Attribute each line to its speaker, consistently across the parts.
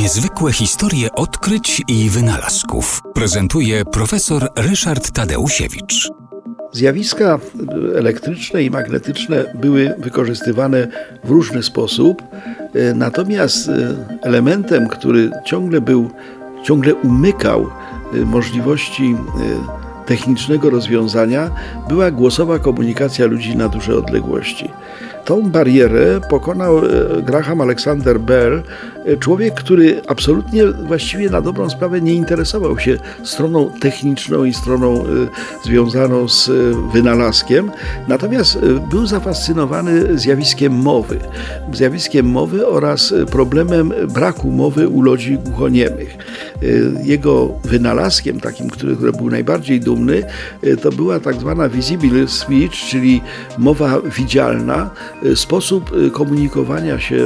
Speaker 1: Niezwykłe historie odkryć i wynalazków prezentuje profesor Ryszard Tadeusiewicz.
Speaker 2: Zjawiska elektryczne i magnetyczne były wykorzystywane w różny sposób, e, natomiast e, elementem, który ciągle był, ciągle umykał e, możliwości technicznego rozwiązania, była głosowa komunikacja ludzi na duże odległości. Tą barierę pokonał e, Graham Alexander Bell, e, człowiek, który absolutnie właściwie na dobrą sprawę nie interesował się stroną techniczną i stroną e, związaną z wynalazkiem, natomiast był zafascynowany zjawiskiem mowy, zjawiskiem mowy oraz problemem braku mowy u ludzi głuchoniemych. Jego wynalazkiem, takim, który, był najbardziej dumny, to była tak zwana visible speech, czyli mowa widzialna, sposób y, komunikowania się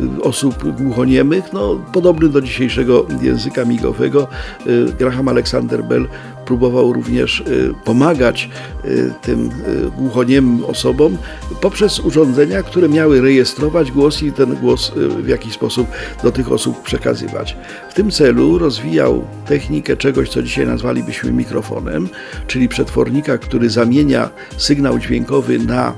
Speaker 2: y, osób głuchoniemych, no, podobny do dzisiejszego języka migowego. Graham Alexander Bell próbował również pomagać tym głuchoniemym osobom poprzez urządzenia, które miały rejestrować głos i ten głos w jakiś sposób do tych osób przekazywać. W tym celu rozwijał technikę czegoś, co dzisiaj nazwalibyśmy mikrofonem, czyli przetwornika, który zamienia sygnał dźwiękowy na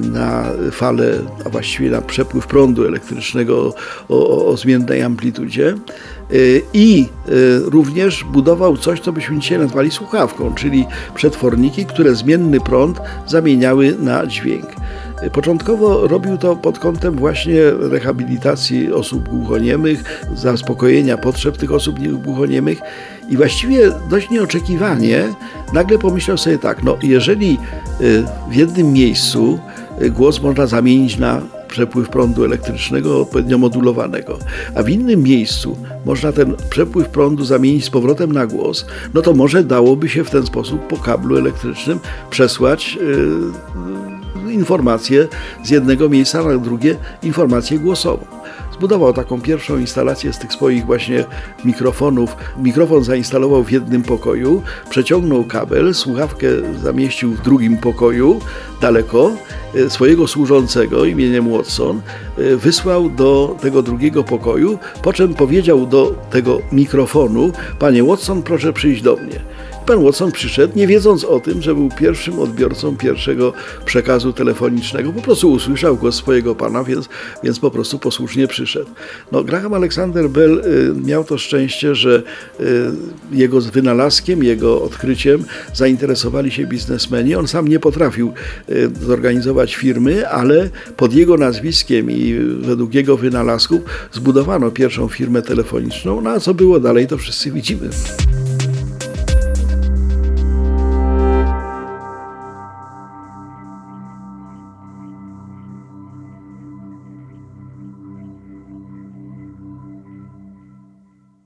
Speaker 2: na falę, a właściwie na przepływ prądu elektrycznego o, o, o zmiennej amplitudzie y, i y, również budował coś, co byśmy dzisiaj nazwali słuchawką, czyli przetworniki, które zmienny prąd zamieniały na dźwięk. Początkowo robił to pod kątem właśnie rehabilitacji osób głuchoniemych, zaspokojenia potrzeb tych osób głuchoniemych i właściwie dość nieoczekiwanie nagle pomyślał sobie tak, no jeżeli y, w jednym miejscu y, głos można zamienić na przepływ prądu elektrycznego odpowiednio modulowanego, a w innym miejscu można ten przepływ prądu zamienić z powrotem na głos, no to może dałoby się w ten sposób po kablu elektrycznym przesłać yy, informację z jednego miejsca na drugie, informację głosową. Zbudował taką pierwszą instalację z tych swoich właśnie mikrofonów. Mikrofon zainstalował w jednym pokoju, przeciągnął kabel, słuchawkę zamieścił w drugim pokoju, daleko, e, swojego służącego imieniem Watson e, wysłał do tego drugiego pokoju, po czym powiedział do tego mikrofonu: Panie Watson, proszę przyjść do mnie. Pan Watson przyszedł, nie wiedząc o tym, że był pierwszym odbiorcą pierwszego przekazu telefonicznego. Po prostu usłyszał głos swojego pana, więc, więc po prostu posłusznie przyszedł. No, Graham Alexander Bell y, miał to szczęście, że y, jego wynalazkiem, jego odkryciem zainteresowali się biznesmeni. On sam nie potrafił y, zorganizować firmy, ale pod jego nazwiskiem i według jego wynalazków zbudowano pierwszą firmę telefoniczną. No a co było dalej, to wszyscy widzimy.